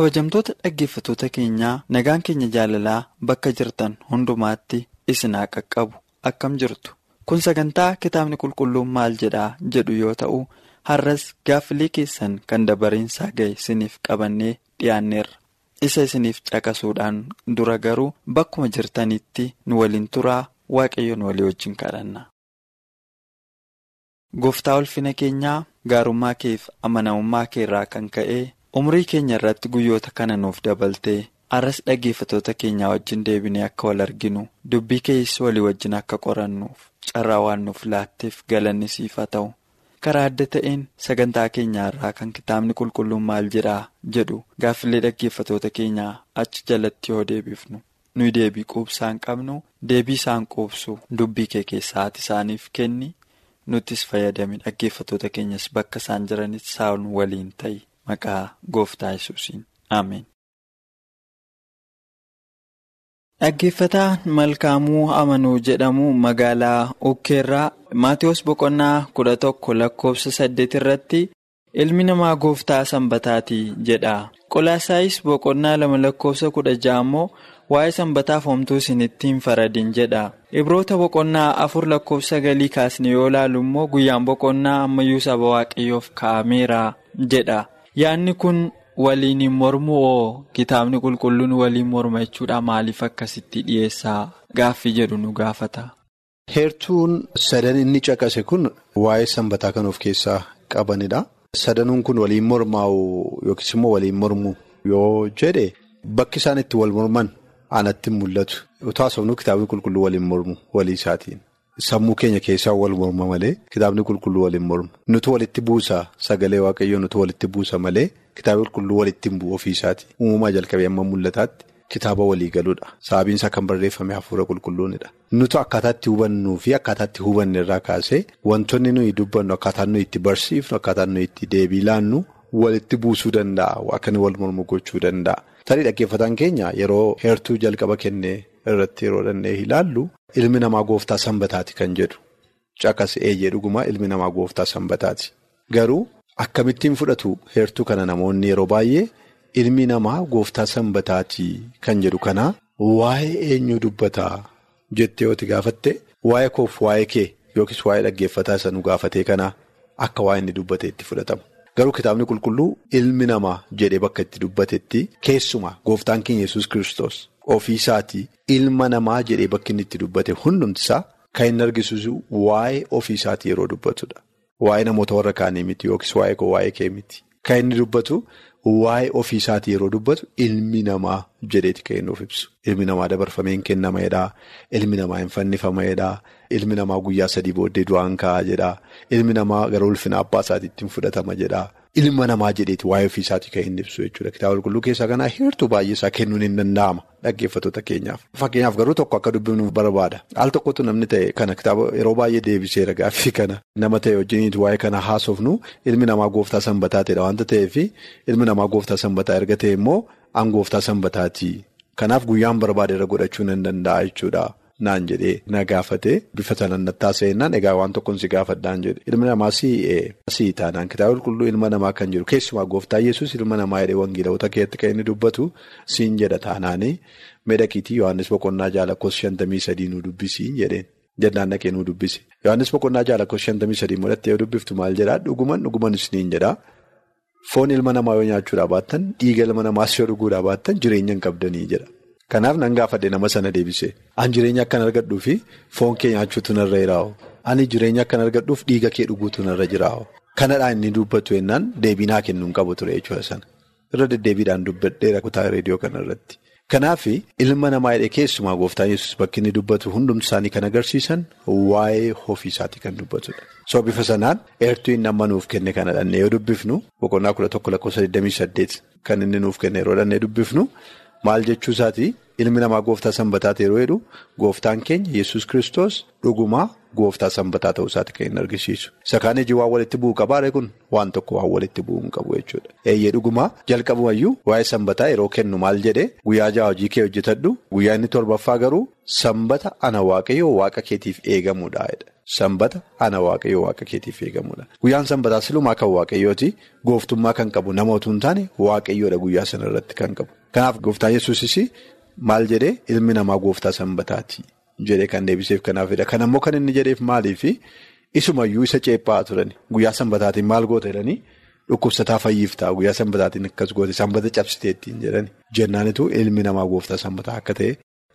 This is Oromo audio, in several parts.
Kabajamtoota dhaggeeffatoota keenyaa nagaan keenya jaalalaa bakka jirtan hundumaatti isin haa qaqqabu akkam jirtu kun sagantaa kitaabni qulqulluun maal jedhaa jedhu yoo ta'u har'as gaaffilee keessan kan dabareensaa ga'e isiniif qabannee dhiyaanneerra isa isiniif caqasuudhaan dura garuu bakkuma jirtanitti nu waliin turaa waaqayyoon walii wajjin kadhanna. gooftaa ulfina keenyaa gaarummaa keef amanamummaa keerraa kan ka'e. Umrii keenya irratti guyyoota kana nuuf dabaltee arras dhaggeeffatoota keenyaa wajjin deebinee akka wal arginu dubbii keessa walii wajjin akka qorannuuf carraa waan nuuf laatteef galanni siif haa ta'u karaa adda ta'een sagantaa keenyaa irraa kan kitaabni qulqulluun maal jedhaa jedhu gaaffilee dhaggeeffatoota keenyaa achi jalatti yoo deebifnu nuyi deebii quubsaan qabnu deebii isaan quubsu dubbii kee keessaa ati isaaniif kenni nuttis fayyadame dhaggeeffatoota keenyas bakka isaan jiranitti isaan waliin ta'i. Maqaa gooftaa yesuusiin Ameen. Dhaggeeffataa Malkaamuu Amanuu jedhamu magaalaa Ukkeerraa Maatiyus Boqonnaa kudha tokko lakkoofsa saddeet irratti ilmi namaa gooftaa sanbataati jedha. Qolaasaayis Boqonnaa lama lakkoofsa kudha ja'a immoo waa'ee sanbataaf homtuu isinitti hin faradin jedha. Ibroota Boqonnaa afur lakkoofsa galii kaasne yoo ilaalu immoo guyyaan boqonnaa ammayyuu saba waaqayyoof kaa'ameera jedha. Yaadni kun waliin hin mormu oo kitaabni qulqulluun waliin morma jechuudha maaliif akkasitti dhiyeessaa gaaffii jedhu nu gaafata. Heertuun sadan inni caqase kun waa'ee sanbataa kan of keessaa qabanidha. Sadanuun kun waliin mormaa'u yookiis immoo waliin mormu yoo jedhe bakki isaan itti wal morman anatti mul'atu. Utoo haasofnu kitaabni qulqulluu waliin mormu walii isaatiin. Sammuu keenya keessaa wal morma malee kitaabni qulqulluu waliin mormu. Nuti walitti buusa sagalee waaqayyoo nuti walitti buusa malee kitaabni qulqulluu walitti hin bu'u ofiisaati. Uumamaa jalqabee amma mul'ataatti kitaaba walii galuudha. Sababiin isaa kan barreeffame hafuura qulqulluunidha. Nuti akkaataa itti hubannuu fi akkaataa itti hubanne irraa kaasee wantoonni nuyi dubbannu akkaataa nuyi itti barsiifnu akkaataa nuyi itti deebii laannu walitti buusuu danda'a. Akka wal mormu gochuu danda'a. Tarii dhaggeeffataan keenya yeroo heertuu jalqaba kennee irratti yeroo danda'e ilaallu. Ilmi namaa gooftaa sanbataati kan jedhu caqasee jedhuguma ilmi namaa gooftaa sanbataati. Garuu akkamittiin fudhatu heertuu kana namoonni yeroo baay'ee ilmi namaa gooftaa sanbataati kan jedhu kana waa'ee eenyu dubbataa jettee yoo gaafatte waa'ee koof waa'ee kee yookiis waa'ee dhaggeeffataa isa nu gaafatee kana akka waa'ee inni dubbate itti fudhatama. Garuu kitaabni qulqulluu ilmi namaa jedhee bakka itti dubbatetti keessumaa gooftaan keenya yesus kristos ofiisaatii ilma namaa jedhee bakki inni itti dubbate hundumtisaa kan inni argisiisu waa'ee ofiisaatii yeroo dubbatudha. Waa'ee namoota warra kaanii miti yookiis waa'ee koo waa'ee kee miti. Kan inni dubbatu waa'ee ofiisaatii yeroo dubbatu ilmi namaa jedheeti of ibsu. Ilmi namaa dabarfamee hin kennameedha. Ilmi namaa hin fannifameedha. Ilmi namaa guyyaa sadii booddee du'aan ka'a jedha. Ilmi namaa gara ulfina abbaa isaatiitti hin fudhatama jedha. Ilma namaa jedheeti waa'ee ofiisaatii kan inni ibsu jechuudha. Kitaaba qulqulluu keessaa kanaa heertuu baay'ee isaa kennuun hin danda'ama dhaggeeffattoota keenyaaf. Fakkeenyaaf garuu tokko akka dubbifnu barbaada. Al tokkotu namni ta'e kana kitaaba yeroo baay'ee deebiseera gaaffii kana nama ta'e wajjiniiti waa'ee kana haasofnu ilmi namaa gooftaa sanbataateedha waanta ta'eef ilmi namaa gooftaa sanbataa erga ta'e immoo an gooftaa sanbataati. Kanaaf guyyaan barbaade irra godhachuu nan danda'a jechuudha. Naan jedhee na gaafate bifa sanaan nattaa seennaan egaa waan tokkoon si gaafadhaan jedhe. Ilma namaa si taanaan kitaaba qulqulluu ilma namaa kan jiru. Keessumaa gooftaa yesus ilma namaa jedhee wangeelota keessatti kan inni dubbatu siin jedha taanaanii miidhagiitii yohannis boqonnaa jaalakkoos shantamii sadii nu dubbisii jedheen. Jennaan dhaqee nu dubbise yohannis boqonnaa jaalakkoos shantamii sadii mul'attee yoo dubbiftu maal jedhaa? Dhuguman dhuguman isiniin jedhaa. Foon ilma namaa yoo nyaachuudhaa baattan dhiiga ilma namaas yoo dhuguudhaa baattan jireenya hin qabdanii jedha. Kanaaf nan gaafadhe nama sana deebise. Ani jireenya akkan argadhuu fi foon kee nyaachuutu narra jiraa'u. Ani jireenya akkan argadhuuf dhiiga kee dhuguutu narra jiraa'u. Kanadhaan inni dubbatu yennaan deebii naa kennuu hin qabu ture jechuudha sana. Irra deddeebiidhaan dubbadheera kutaa reediyoo kanarratti. Kanaaf ilma namaa hidhee keessumaa gooftaan yesus bakki inni dubbatu hundumti isaanii kan agarsiisan waa'ee ofii isaatii kan dubbatudha. So bifa sanaan eertuu inni amma nuuf kenne kana dhannee yoo dubbifnu boqonnaa kudha tokko lakkoofsa 28 kan inni nuuf kenne yeroo dhannee dubbifnu maal jechuu isaati ilmi namaa gooftaa sanbataati yeroo jedhu gooftaan keenya yesus kristos dhugumaa gooftaa sanbataa ta'uu isaati kan inni argisiisu. Isa kaan ijji waan walitti bu'u qabaare kun waan tokko waan walitti bu'uu hin qabu jechuudha. Eeyyee dhugumaa jalqabumayyuu waa'ee sanbataa yeroo kennu maal jedhee guyyaa ja'a hojii kee hojjetadhu guyyaa inni torbaffaa garuu sanbata ana waaqayyoo waaqa keetiif eegamudha. Sanbata ana waaqayyoo waaqa keetiif eegamudha. Guyyaan sanbataa silumaa kan waaqayyooti gooftummaa kan qabu nama otoo hin taane waaqayyoodha guyyaa sana irratti kan qabu. Kanaaf gooftaan yesuusis maal jedhee ilmi namaa gooftaa sanbataati jedhee kan deebiseef kanaafidha. Kan ammoo kan inni jedheef maaliifi isumayyuu isa ceephaa turan guyyaa sanbataatiin maal goota jedhanii? Dhukkubsataa fayyiiftaa guyyaa sanbataatiin akkas goote. Sanbata cabsiteettiin jedhani jennaanitu ilmi namaa gooftaa sanbataa akka ta'e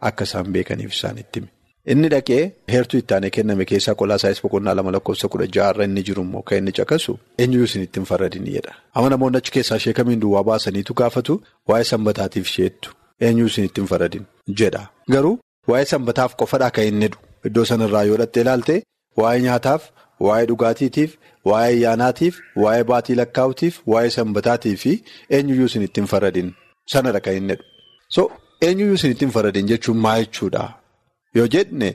akka isaan beekaniif isaan itti hime. Inni dhaqee heertuu itti aanee kenname keessaa qolaa isaayis boqonnaa lama lakkoofsa kudha ja'arra inni jiru immoo kan inni caqasu eenyuyyuu isin ittiin farradin jedha. Amma namoonni achi keessaa ishee kamiin duwwaa baasaniitu gaafatu waa'ee sanbataatiif isheettu eenyuyyuu isin ittiin farradin jedha. Garuu waa'ee sanbataaf qofadhaa kan inni jedhu iddoo sanarraa yoo dhattee ilaalte waa'ee nyaataaf, waa'ee dhugaatiitiif, waa'ee ayyaanaatiif, waa'ee baatii lakkaa'utiif, waa'ee sanbataatii fi eenyuyyuu isin ittiin farradin sanadha kan inni jedhu. So eenyuyyuu isin ittiin farradin jechuun maa jechuudha? Yoo jenne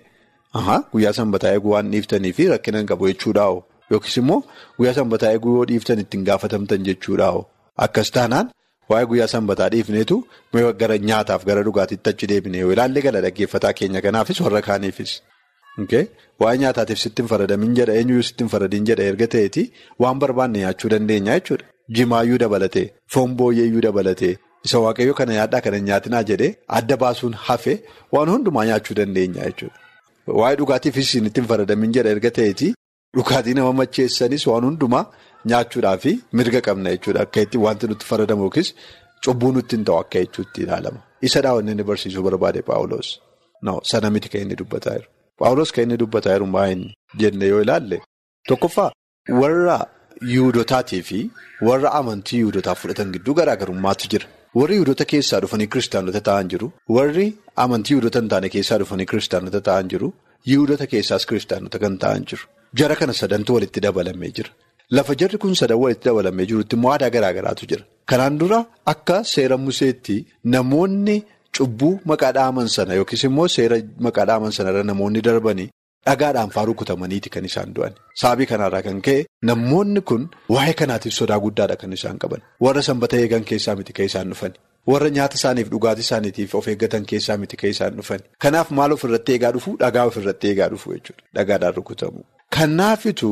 guyyaa sanbataa eeguu waan dhiiftanii fi rakkina hin qabu jechuudhaa'o yookiis immoo guyyaa sanbataa eeguu yoo dhiiftan ittiin gaafatamtan jechuudhaa'o akkas taanaan waa'ee guyyaa sanbataa dhiifneetu gara nyaataaf gara dhugaatiitti achi deebine yoo ilaalle gala dhaggeeffataa keenya kanaafis warra kaaniifis. Waa'ee nyaataatiif sittiin faradamin jedha eenyuyyuu sittiin faradin jedha erga ta'eeti waan barbaanne nyaachuu dandeenya jechuudha. Jimaayyuu dabalatee foon booyyeeyyuu dabalatee. Isa waaqayyoo kana nyaadhaa kana nyaatinaa jedhee adda baasuun hafe waan hundumaa nyaachuu dandeenya jechuudha. Waa'ee dhugaatiifis ittiin faradamin jedha erga ta'eeti dhugaatii nama macheessanis waan hundumaa nyaachuudhaaf mirga qabna jechuudha. Akka itti wanti nutti faradamu yookiis cubbuu nutti hin ta'u akka jechuutti ilaalama. Isa daawwanni inni barsiisuu barbaade Paawuloos. Sana miti kan inni dubbataa jiru. Paawuloos kan inni dubbataa jiru maa inni jenne yoo ilaalle tokkoffaa warra yuudotaatii fi warra amantii yuudotaa fudhatan gidduu garaagarummaatu jira. Warri yuudota keessaa dhufanii kiristaanota ta'an jiru. Warri amantii yuudota hin taane keessaa dhufanii kiristaanota ta'an jiru. Yuudota keessaas kiristaanota kan ta'an jiru. Jara kana sadantu walitti dabalamee jira. Lafa jarri kun sadan walitti dabalamee jirutti immoo aadaa garaa garaatu jira. Kanaan dura akka seera museetti namoonni cubbuu maqaa dhaaman sana yookiis immoo seera maqaa dhaaman sanarra namoonni darbanii dhagaadhaan faaruu kutamaniiti kan isaan du'an. Sababii kanarraa kan ka'e namoonni kun waa'ee kanaatiif sodaa guddaadha kan isaan qaban. Warra sanbata eegan keessaa miti kan isaan dhufan. Warra nyaata isaaniif dhugaatii isaaniitiif of eeggatan keessaa miti kan isaan dhufan. Kanaaf maal ofirratti eegaa dhufu dhagaa ofirratti eegaa dhufu jechuudha. Dhagaadhaan rukutamu. Kanaafitu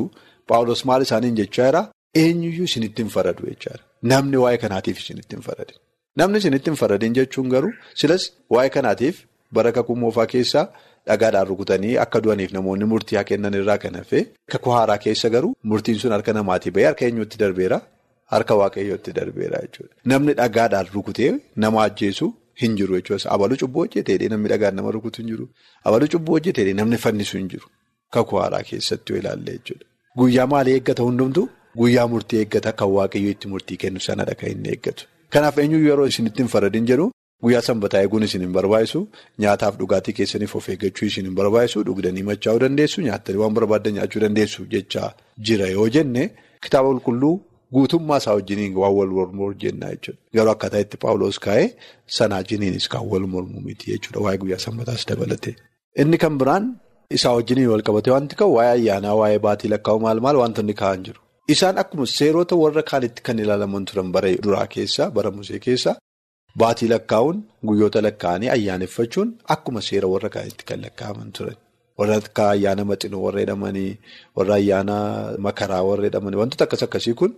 Paawulos maal isaaniin jechaa jira eenyuyyuu isinitti hin faradu jechaadha. Namni waa'ee kanaatiif isinitti hin faradin. Namni isinitti hin faradin jechuun garuu silas waa'ee kanaatiif bara kakuu moofaa keessaa dhagaadhaan rukutanii akka du'aniif namoonni murtii haa kennan irraa kan hafe kakuu haaraa keessa garuu murtiin sun harka namaatii bahee harka eenyuutti darbeera harka waaqayyootti darbeera jechuudha. Namni dhagaadhaan rukutee nama ajjeesu hin jiru jechuudha. Abaluu cubbuu hojjetee namni dhagaan nama rukutu hin jiru. Abaluu cubbuu hojjetee namni fannisu hin jiru. Kakuu haaraa keessatti ilaalle jechuudha. Guyyaa maalii eeggata hundumtu guyyaa murtii eeggata kan waaqayyoo itti murtii kennu sanadha kan inni eeggatu. Kanaaf eenyu yeroo isin ittiin faradin jedhu guyyaa sanbataa eeguun isin hin barbaachisu nyaataaf dhugaatii keessaniif of eeggachuu isin hin barbaachisu dhugdanii machaa'uu dandeessu nyaattanii waan barbaadan nyaachuu dandeessu jechaa jira yoo jenne kitaaba qulqulluu guutummaa isaa wajjiniin waan wal mormuu jennaa jechuudha. Garuu akkaataa itti Paawuloos kaa'ee sanaa wajjiniinis kan wal mormuu miti jechuudha waa'ee guyyaa sanbataas dabalate. Inni kan biraan isaa wajjiniin wal qabate wanti qabu waa'ee ayyaanaa waa'ee baatii lakkaa'u maal maal wantoonni kaa'an jiru. Isaan akkuma seerota warra kaanitti kan ilaalaman turan bara duraa keessa bara musee keessa baatii lakkaa'uun guyyoota lakkaa'anii ayyaaneffachuun akkuma seera warra kaanitti kan lakkaa'aman turan. Warra akka ayyaana maxinoo warra jedhamanii warra ayyaana makaraa warra jedhamanii wantoota akkas akkasii kun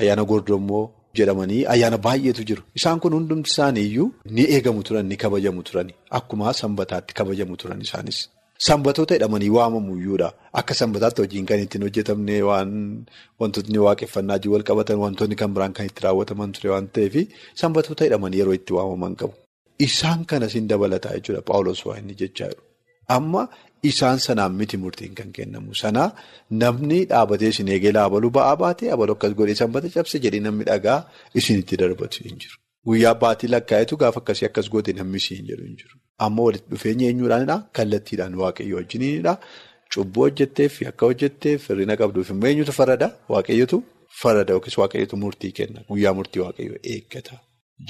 ayyaana gordommoo jedhamanii ayyaana baay'eetu jiru. Isaan kun hundumti isaanii iyyuu ni eegamu turan ni kabajamu turan akkuma sanbataatti kabajamu turan isaanis. Sanbatoota jedhamanii waamamu iyyuudha. Akka sanbataatti hojiin kan ittiin hojjetamne waan wantootni waaqeffannaa wal qabatan wantoonni kan biraan kan itti raawwataman ture waan ta'eef sanbatoota jedhamanii yeroo itti waamaman qabu. Isaan kanas hin dabalataa jechuudha Paawulos waa inni jechaa jiru. Amma isaan sanaan miti murtiin kan kennamu. Sanaa namni dhaabatee isin eegee abaluu ba'aa baatee abaluu akkas godhee sanbata cabse jedhee namni dhagaa isinitti darbatu hin jiru. Guyyaa baatii lakkaa'etu gaafa akkasii akkas goote namni siin jedhu hin jiru. Amma walitti dhufeenya eenyuudhaanidha? Kallattiidhaan waaqayyo wajjiniinidha. Cubbuu hojjetteef akka hojjetteef hir'ina qabduuf immoo eenyutu farada? Waaqayyotu farada yookiis waaqayyotu murtii kenna. Guyyaa murtii waaqayyo eeggata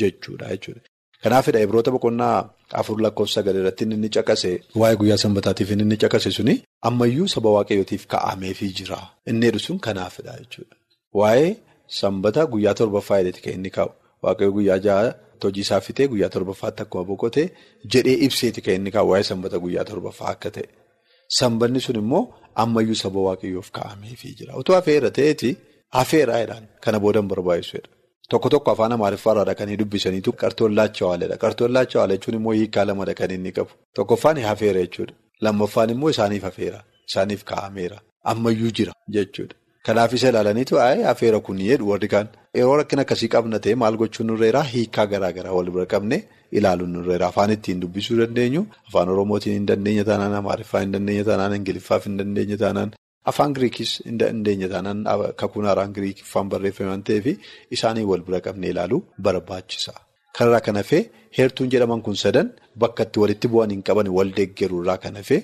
jechuudha jechuudha. Kanaafidha Ibroota boqonnaa afur lakkoofsa sagal irratti inni caqase waa'ee guyyaa sanbataatiif inni caqase suni ammayyuu saba waaqayyootiif kaa'ameefii jira. Inni jedhu sun kanaafidha jechuudha. Waa'ee sanbata guyyaa torbaffaa jedheeti kan inni kaa'u. Waaqayyo guyyaa ja'a hojii isaa fitee guyyaa torbaffaatti akkuma boqotee jedhee ibseeti kan inni kaa'u waa'ee sanbata guyyaa torbaffaa akka ta'e. Sanbanni sun immoo ammayyuu saba waaqayyoof kaa'ameefii jira. Otoo hafeera ta'eeti hafeeraa jedhaan kana boodan barbaachisedha. Tokko tokko afaan amaariffaarraa dhaqanii dubbisaniitu qartoon laachawaaledha. Qartoon laachawaalee jechuun immoo hiikaa lamadha kan inni qabu. Tokkoffaan hafeera jechuudha. Lammaffaan immoo isaaniif hafeera. Isaaniif kaa'ameera. Ammayyuu jira jechuudha. Kanaaf isa ilaalaniitu hafeera kun jedhu warri kaan yeroo rakkina akkasii qabna ta'e maal gochuun nurreeraa hiikaa garaa garaa wal bira qabne ilaaluun nurreeraa afaan ittiin dubbisuu dandeenyu afaan oromootiin hin dandeenya taanaan amaariffaa hin dandeenya taanaan ingiliffaaf hin dandeenya taanaan afaan giriikis hin dandeenya taanaan kakuun haaraan giriikiffaan barreeffame waan ta'eef isaanii wal bira qabne ilaaluu barbaachisa. Kanarraa kan hafee heertuun jedhaman kun sadan bakka itti walitti bu'an hin qaban wal deeggaruurraa kan hafee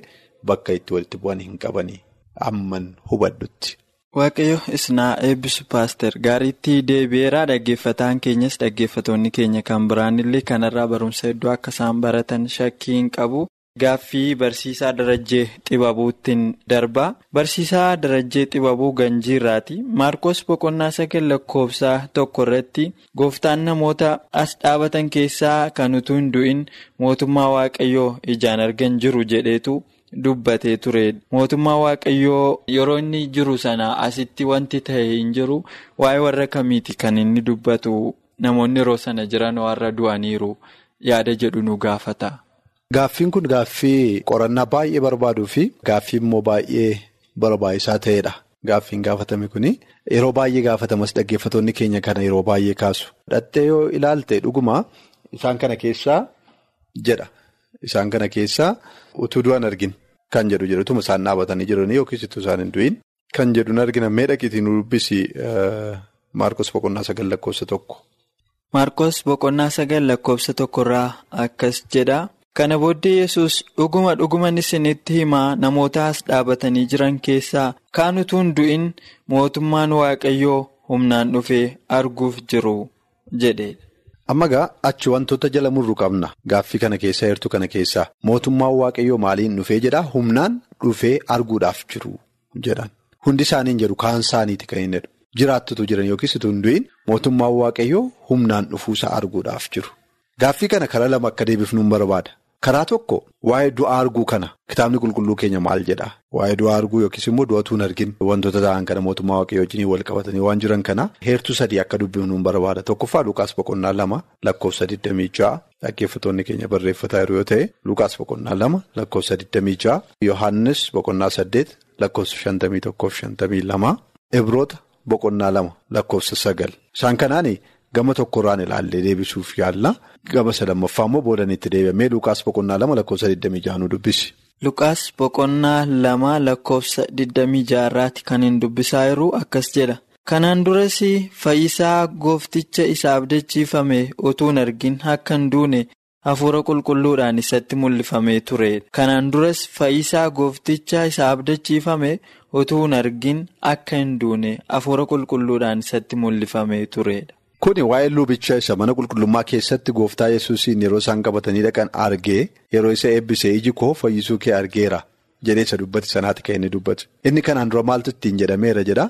bakka itti walitti bu'an hin qabanii amman hubadhutti. Waaqayyo isnaa eebbisu paaster gaariitti deebi'eeraa dhaggeeffataan keenyas dhaggeeffatoonni keenya kan biraan illee kanarraa barumsa hedduu akka isaan baratan shakkii hin qabu. Gaaffii barsiisaa darajjee xibabuuttiin darbaa barsiisaa darajjee xibabuu ganjiirraati maarkos boqonnaa sagal lakkoofsaa tokko irratti gooftaan namoota as dhaabatan keessaa kan utuu hin du'in mootummaa waaqayyoo ijaan argan jiru jedheetu. Dubbatee ture mootummaa waaqayyoo yeroo inni jiru sana asitti wanti ta'e hin jiru waa'ee warra kamiiti kan inni dubbatu namoonni yeroo sana jiran warra du'aniiru yaada jedhu nu gaafata. Gaaffiin kun gaaffii qorannaa baay'ee barbaaduu fi gaaffii immoo baay'ee barbaachisaa ta'edha. Gaaffiin gaafatame kuni yeroo baay'ee gaafatamas dhaggeeffatoonni keenya kana yeroo baay'ee kaasu. Dhattee yoo ilaalte dhuguma isaan kana keessaa jedha. Isaan kana keessaa utuu du'an argin kan jedhu jedhutuma isaan dhaabatanii jiranii yookiis utuu isaan hin du'in kan jedhu argina mee dhaqiitii nu dubbisi Maarkos boqonnaa sagal lakkoofsa tokko. Maarkos boqonnaa sagal lakkoofsa tokkorraa akkas jedha. Kana booddee yesus dhuguma dhuguman isinitti himaa namoota as dhaabatanii jiran keessaa kaan utuu hin du'in mootummaan waaqayyoo humnaan dhufee arguuf jiru jedhe. Amma gaa achi wantoota jala murru qabna. Gaaffii kana keessaa heertuu kana keessaa mootummaan waaqayyoo maaliin dhufee jedhaa? Humnaan dhufee arguudhaaf jiru jedhan. Hundi isaanii hin jedhu kaan isaaniiti kan hin jedhu. Jiraattutu jiran yookiis du'in mootummaan waaqayyoo humnaan dhufuusaa arguudhaaf jiru. Gaaffii kana karaa lama akka deebifnuun barbaada karaa tokko waa'ee du'a arguu kana. Kitaabni qulqulluu keenya maal jedha? Waa'ee du'a arguu yookiis immoo du'atuu hin argin. Wantoota ta'an kana mootummaa waaqayyoo wajjin wal qabatanii waan jiran kana heertuu sadii akka dubbifnuun barbaada. Tokkoffaa lukaas boqonnaa lama lakkoofsa 26 dhaggeeffatoonni keenya barreeffataa yoo ta'e lukaas boqonnaa lama lakkoofsa 26 yohaannis boqonnaa 8 lakkoofsa 51-52 ibroota boqonnaa lama lakkoofsa 9 isaan kanaani. Gama tokkorraan ilaallee deebisuuf yaalla gama lammaffaa immoo boodanitti deebi'amee Lukaas boqonnaa lama lakkoofsa 26 nu dubbisi. Lukaas boqonnaa lama lakkoofsa 26 irraati kan hin dubbisaa jiru akkas jedha. Kanaan duras fayyisaa goofticha isa abdachiifame utuu hin argin akka hin duune hafuura qulqulluudhaan isatti mul'ifamee ture. Kanaan duras fayyisaa goofticha isa abdachiifame utuu hin argin akka hin duune hafuura qulqulluudhaan isatti mul'ifamee turedha. Kuni waa'ee lubicha isa mana qulqullummaa keessatti gooftaa yesuusiin yeroo isaan qabatanii dhaqan argee yeroo isa eebbisee iji koo fayyisuu kee argeera jedhee isa dubbate sanaati kan inni dubbatu. Inni kanaan dura maaltu ittiin jedhameera jedha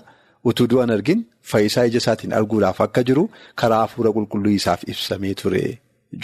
utuu du'an argin fayyisaa ija isaatiin arguudhaaf akka jiru karaa hafuura qulqulluu isaaf ibsamee ture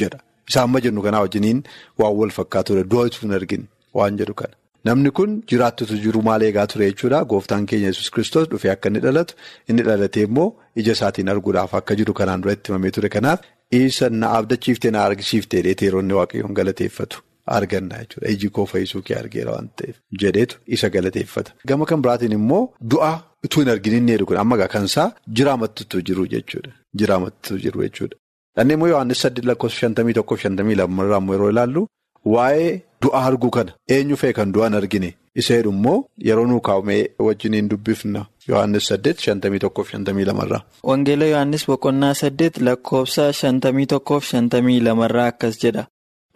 jedha. Isaan ma jennu kanaa wajjiniin waan wal fakkaatudha du'a utuu hin argin waan jedhu kana. Namni kun jiraattutu jiru maal eegaa ture jechuudha. Gooftaan keenya yesus kristos dhufee akka inni dhalatu inni dhalatee immoo ija isaatiin arguudhaaf akka jiru kanaan dura itti himamee ture. Kanaaf isa na abdachiiftee na argisiiftee dheeteeroonni waaqayyoon galateeffatu arganna jechuudha. Iji koo fayyisuu kee argeera waan ta'eef jedheetu isa galateeffata. Gama kan biraatiin immoo du'a utuu hin argin inni jedhu kun amma kansaa jiraamattutu jiru jechuudha. Jiraamattutu jiru jechuudha. Dhannee immoo Yohaannis saddeet lakkoofsa shantamii tokkoof shantamii lamarraa immoo yeroo ilaallu waa'ee du'a arguu kana eenyu fee kan du'an argine Isa jedhu immoo yeroo nuu kaa'umee wajjiniin dubbifna Yohaannis saddeet shantamii tokkoof shantamii lamarraa. Wangeela Yohaannis boqonnaa saddeet lakkoofsa shantamii tokkoof shantamii lamarraa akkas jedha.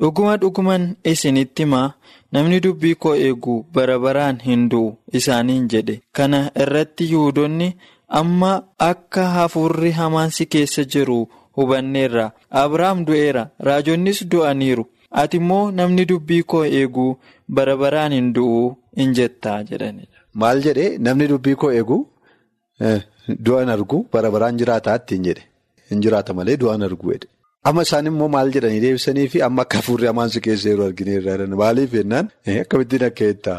Dhuguma dhuguman isinitti himaa namni dubbii koo eegu bara baraan hin du'u isaaniin jedhe. Kana irratti Yihudoonni amma akka hafuurri hamaan si keessa jiru hubanneerra. Abrahaam du'eera. Raajonnis du'aniiru. Ati immoo namni dubbii koo eegu bara baraan hin du'u hin jettaa jedhanidha. Maal jedhee namni dubbii koo eegu du'an argu bara baraan jiraataa ittiin jedhe. Hin jiraata malee du'an argu jedhe. Amma isaan immoo maal jedhanii deebisanii fi amma akka hafuurri hamaan si keessa yeroo argineerra maaliif jennaan? Akkamittiin akka jettaa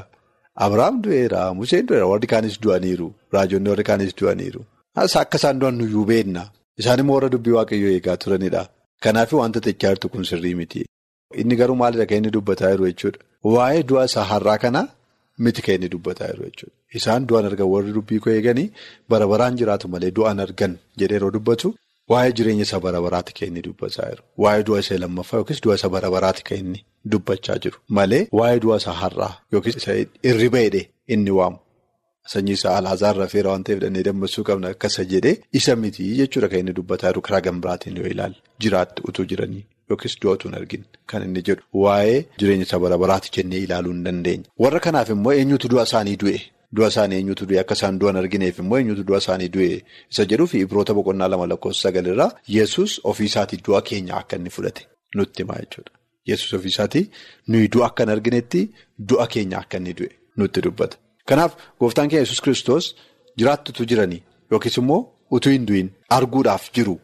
Abiraam du'eera Museen du'eera warri kaanis du'aniiru. Raajonni warri kaanis du'aniiru. Akka isaan du'an nuyyuu beekna isaan immoo warra dubbii waaqayyoo eegaa turanidha kanaaf wanta jirtu kun sirrii miti inni garuu maalidha kan inni dubbataa jiru jechuudha waa'ee du'a isaa har'aa kana miti kan inni dubbataa jiru jechuudha isaan du'an argan warri dubbii koo eeganii bara baraan jiraatu malee du'an argan jedhee yeroo dubbatu. Waa'ee jireenya isa bara baraati kan inni dubbachaa jiru. Waa'ee du'a isa lammaffaa yookiis du'a isa bara baraati kan inni dubbachaa jiru. Malee waa'ee du'a isa har'aa yookiis isa hirriba hidhee inni waamu. Sanyii isaa alaazaar rafeera waan ta'eef dhannee dammaqsuu qabna akkasa jedhee isa miti jechuudha kan inni dubbataa jiru karaa gambiraatiin yoo ilaalle jiraatti utuu jiranii yookiis du'a utuu hin argin kan inni jedhu. Waa'ee jireenya isa bara baraati jennee ilaaluu hin dandeenya. Warra kanaaf immoo eenyutu du'a isaanii du'e? Du'a isaanii eenyutu du'e akka isaan du'an argineef immoo eenyutu du'a isaanii du'e isa jedhuu fi Ibroota boqonnaa lama lakkoofsa sagalirraa Yesuus ofiisaatii du'a keenya akka inni fudhate nutti himaa jechuudha. Yesuus ofiisaatii nuyi du'a akka hin arginetti du'a keenya akka inni du'e nutti dubbata. Kanaaf gooftaan keenya Yesuus kiristoos jiraattutu jiranii yookiis immoo utuu hin du'in arguudhaaf jiru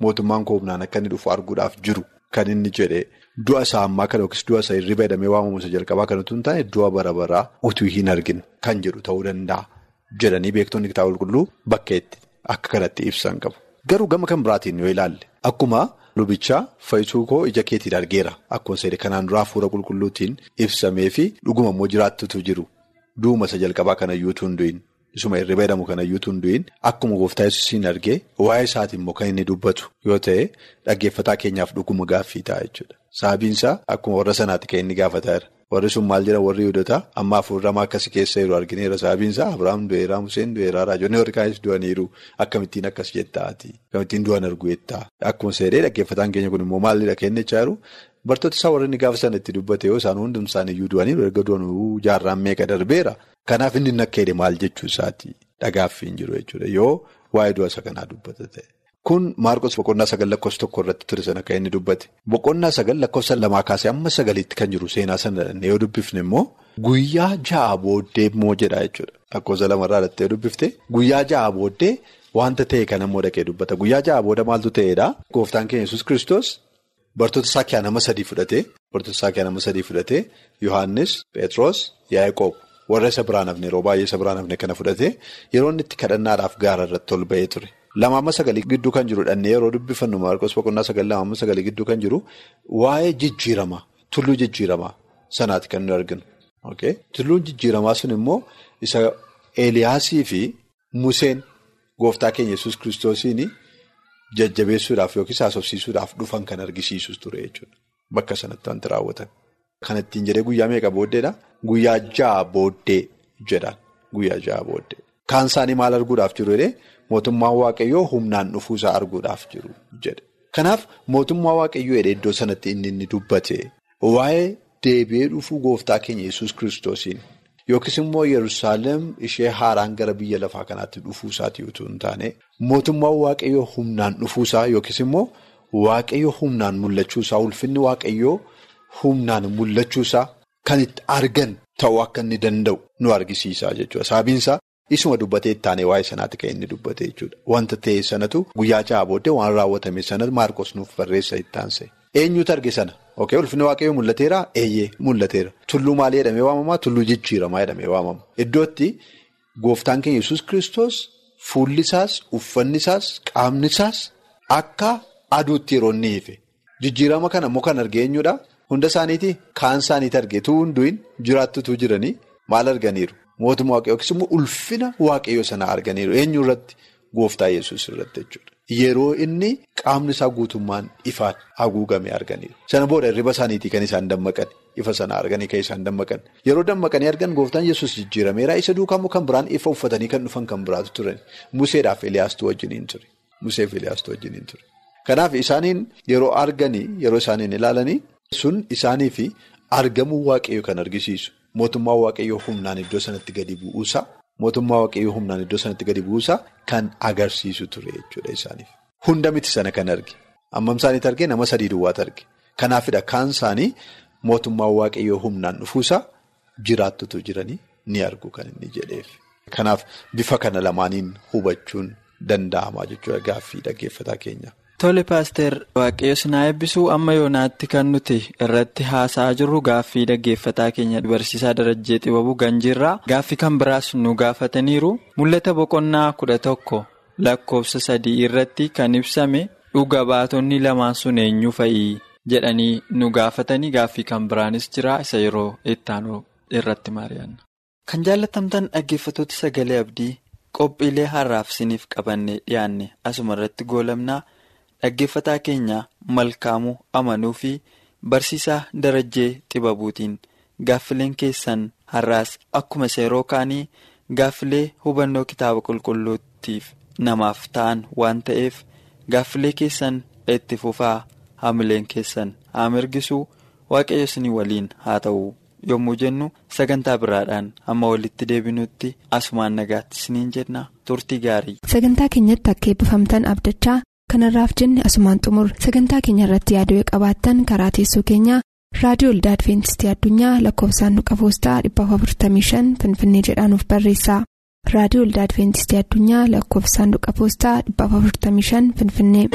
mootummaan koo humnaan akka inni dhufu arguudhaaf jiru kan inni jedhee. Du'a isaa ammaa kana yookiis du'a isaa hirriba hidhamee waamamu isa jalqabaa kanatu hin taane du'a bara baraa utuu hin argin kan jedhu ta'uu danda'a jedhanii beektonni kitaaba qulqulluu bakka itti akka kanatti ibsan qabu. Garuu gama kan biraatiin yoo ilaalle akkuma lubichaa fayyisuu koo ija keetiin argeera akkuma seera kanaan duraa fuula qulqulluutiin ibsamee fi dhuguma immoo jiraattutu jiru du'uma isa jalqabaa kanayyuu utuu hin du'in. Isuma hirriba jedhamu kanayyuu utuu hin akkuma gooftaa yesuusiin argee waa'ee isaatiin immoo kan inni dubbatu yoo ta'e dhaggeeffataa keenyaaf dhuguma gaaffii ta'a jechuudha. Sababiinsaa akkuma warra sanaatti kan inni gaafataa jira. Warri sun maal jedhan warri Yihudotaa amma hafuurramaa akkasii keessa jiru argineera. Sababiinsaa Abiraam du'eeraa Museen du'eeraa Raajonni warri kaanis du'aniiru akkamittiin akkas jettaati. Akkamittiin du'an argu jettaa. Akkuma seeree dhaggeeffataan keenya kun immoo maalidha kennechaa jiru. Bartoota isaa warri inni gaafa sana itti dubbate yoo isaan hundum isaaniiyyuu du'aniiru erga du'anuu jaarraan meeqa darbeera. Kanaaf inni akka jedhe maal jechuu isaati dhagaafii hin jiru jechuudha yoo waa'ee du'a isa kanaa dubbata ta'e. Kun Maarqos boqonnaa sagal lakkoofsa tokko irratti ture sana kan inni dubbate. Boqonnaa sagal lakkoofsa lamaa kaasee amma sagaliitti kan jiru seenaa sana yoo dubbifne immoo guyyaa ja'a booddee immoo jedha jechuudha. Lakkoofsa lamarraa irratti yoo dubbifte guyyaa ja'a booddee wanta ta'e kan immoo dhaqee dubbata. Guyyaa ja'a booda maaltu ta'eedha? Gooftaan keenya Yesuus kiristoos bartoota isaa keessaa nama sadii fudhatee bartoota isaa keessaa nama sadii fudhatee Yohaannis, Pheexroos, Yaaqoob. Warra isa biraan hafne yeroo baay'ee isa biraan hafne kana fudhatee yeroo inni itti kadhannaadhaaf gaara irratti ol ba'ee ture. Lama amma sagalii gidduu kan jiru dhannee yeroo dubbifannu Maarqos boqonnaa sagal lama amma sagalii gidduu kan jiru waa'ee jijjiiramaa tulluu jijjiiramaa sanaati kan nu arginu. Tulluun jijjiiramaa sun immoo isa Eeliyaasii fi Museen gooftaa keenya Yesuus kiristoosiin jajjabeessuudhaaf yookiis haasofsiisuudhaaf dhufan kan argisiisus ture jechuudha. Bakka sanatti wanti raawwatan. Kan ittiin jedhee guyyaa meeqa booddeedha? Guyyaa ja'a booddee jedhaan. Guyyaa ja'a booddee. Kaan isaanii maal arguudhaaf jiru jedhee mootummaan waaqayyoo humnaan dhufuusaa arguudhaaf jiru jedhe. Kanaaf mootummaa waaqayyoo jedhee iddoo sanatti inni inni dubbate waa'ee deebi'ee dhufuu gooftaa keenya yesus kiristoosiin yookiis immoo Yerusaalem ishee haaraan gara biyya lafaa kanaatti dhufuusaatii utuu hin taane mootummaan waaqayyoo humnaan dhufuusaa yookiis immoo waaqayyoo humnaan mul'achuusaa ulfinni waaqayyoo. Humnaan mul'achuusaa kan itti argan ta'uu akka inni danda'u nu argisiisa jechuudha. Sababiinsaa isuma dubbatee itti aanee waa'ee sanaatti kan inni dubbate jechuudha. Wanta ta'e sanatu guyyaa ja'a booddee waan raawwatame sanatu Maarqos nuuf barreessa itti aanse. Eenyutu arge sana? Ulfinni waaqayyoo mul'ateera? Eeyyee mul'ateera. Tulluu maalii jedhamee waamamaa? Tulluu jijjiiramaa jedhamee waamama. Iddootti gooftaan keenya yesus kiristoos fuulli isaas, uffanni isaas, qaamni isaas akka aduutti yeroo inni ife. Jijjiirama kana immoo kan arge eenyudha? Hunda isaaniiti kaan isaaniiti argeetu hunduun jiraattutu jiranii maal arganiiru? Mootummaa waaqayyoo yookiis immoo ulfina waaqayyoo sanaa arganiiru. Eenyu irratti? Gooftaa yesus irratti jechuudha. Yeroo inni qaamni isaa guutummaan ifaan haguugame arganiiru. Sana booda hirriba isaaniitii kan isaan dammaqan. ifa sana arganii kan isaan dammaqan. Yeroo dammaqanii argan gooftaan yesus jijjiirameera isa duukaa immoo kan biraan ifa uffatanii kan dhufan kan biraatu turan. Museedhaaf Eliyaastuu wajjiniin ture. Museef Eliyaastuu wajjiniin ture. Kanaaf isaaniin yeroo arganii yeroo isaaniin ilaalanii sun isaaniif argamuu waaqayyoo kan argisiisu. Mootummaa waaqayyoo humnaan iddoo sanatti gadi bu'uusaa mootummaa waaqayyoo humnaan iddoo sanatti gadi bu'uusaa kan agarsiisu ture jechuudha isaaniif. Hunda miti sana kan arge. Ammam isaaniitti arge nama sadii duwwaatu arge. Kanaafidha kaan isaanii mootummaa waaqayyoo humnaan dhufuusaa jiraattutu jiranii ni argu kan inni jedheef. Kanaaf bifa kana lamaaniin hubachuun danda'ama jechuudha gaaffii dhaggeeffataa keenya. Tole paaster waaqayyo sinaa eebbisuu amma yoonaatti kan nuti irratti haasa'aa jirru gaaffii dhaggeeffataa keenya barsiisaa darajjee xibabuu ganjiirraa gaaffii kan biraas nu gaafataniiru mul'ata boqonnaa kudha tokko lakkoofsa sadii irratti kan ibsame dhuga baatonni lamaan sun eenyu fa'ii jedhanii nu gaafatanii gaaffii kan biraanis jira isa yeroo ittaanu irratti mari'anna. Kan jaallatamtan dhaggeeffatoota sagalee abdii qophiilee har'aaf siniif qabannee dhiyaanne asuma irratti goolamnaa. Dhaggeeffataa keenya malkaamuu amanuu fi barsiisaa darajjee xibabuutiin gaaffileen keessan har'aas akkuma seeroo kaanii gaaffilee hubannoo kitaaba qulqulluutiif namaaf ta'an waan ta'eef gaaffilee keessan itti fufaa hamileen keessan haa mirgisuu waaqayyo isinii waliin haa ta'u yommuu jennu sagantaa biraadhaan amma walitti deebinutti asumaan nagaatti isiniin jenna turtii gaarii. Sagantaa keenyatti akka eebbifamtan abdachaa. Kanarraaf jenne asumaan xumur sagantaa keenya irratti yaaduu qabaattan karaa teessoo keenyaa raadiyoo olda adventistii addunyaa lakkoofsaanduqa poostaa 455 finfinnee jedhaanuf barreessa raadiyoo olda adventistii addunyaa lakkoofsaanduqa poostaa 455 finfinnee.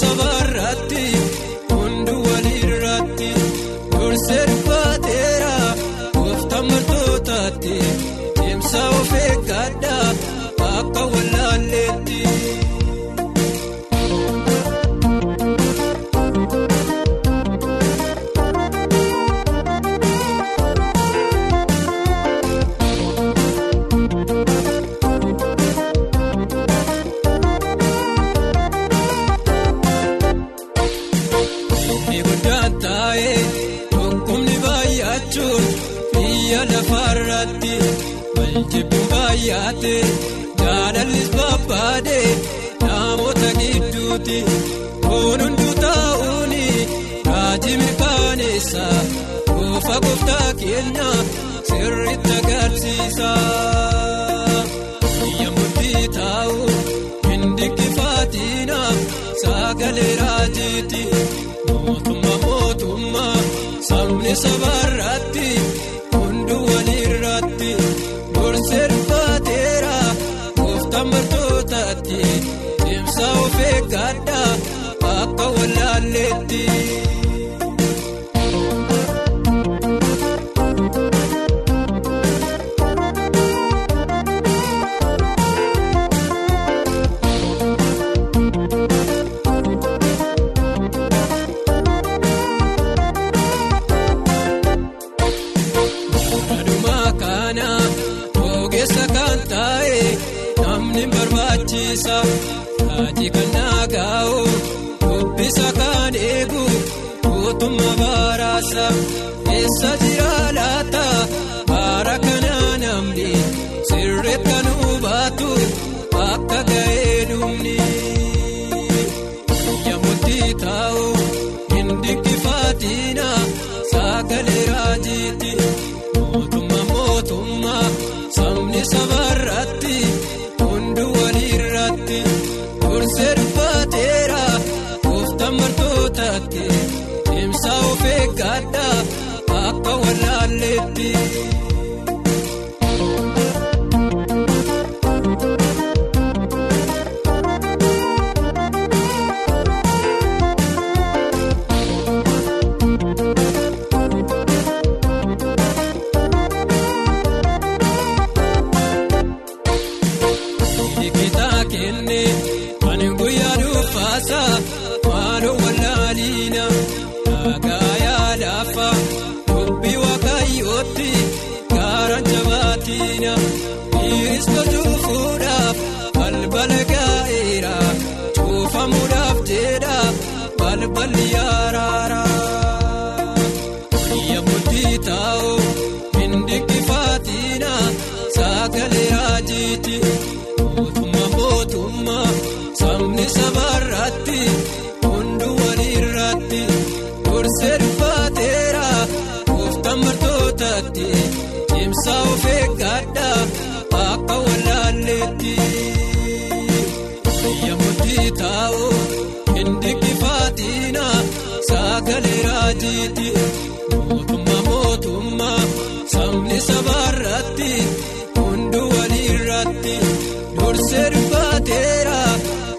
Jaalallis namoota gidduuti kun hunduu taa'uuni raajii mirkaneessa goofa gooftaa keenya sirriitti agarsiisa. Biyya murtii taa'u hindikkifaatina sagalee raajiiti mootummaa mootummaa sabni sabarratti hunduu walirratti dursee akka wallaalleetti. Namni barbaachisa raajii kan naagaa'u dubbisa kan eegu mootummaa baraasa eessa jira laata bara kana namni sirreet kan hubatu akka ga'ee dhumni yammutti taa'u hin dinqifaatina sagalee raajiiti. Mootummaa mootummaa sabni sabarratti sabaarratti hunduu waliirratti dursee rifaateera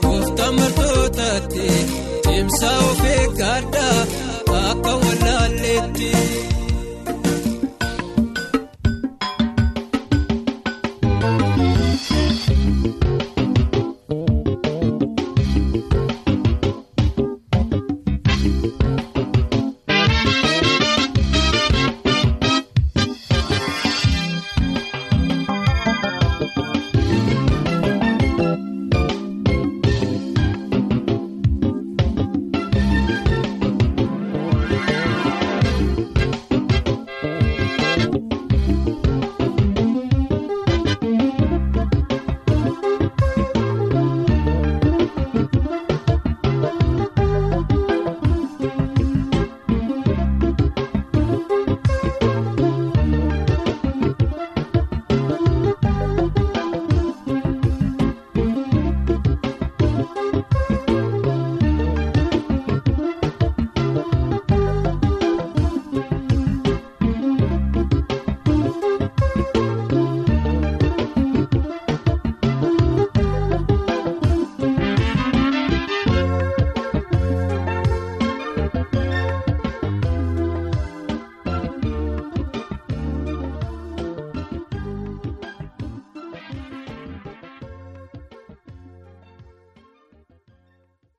gooftaan martootaatti deemsa of eeggadha akka wallaalleetti.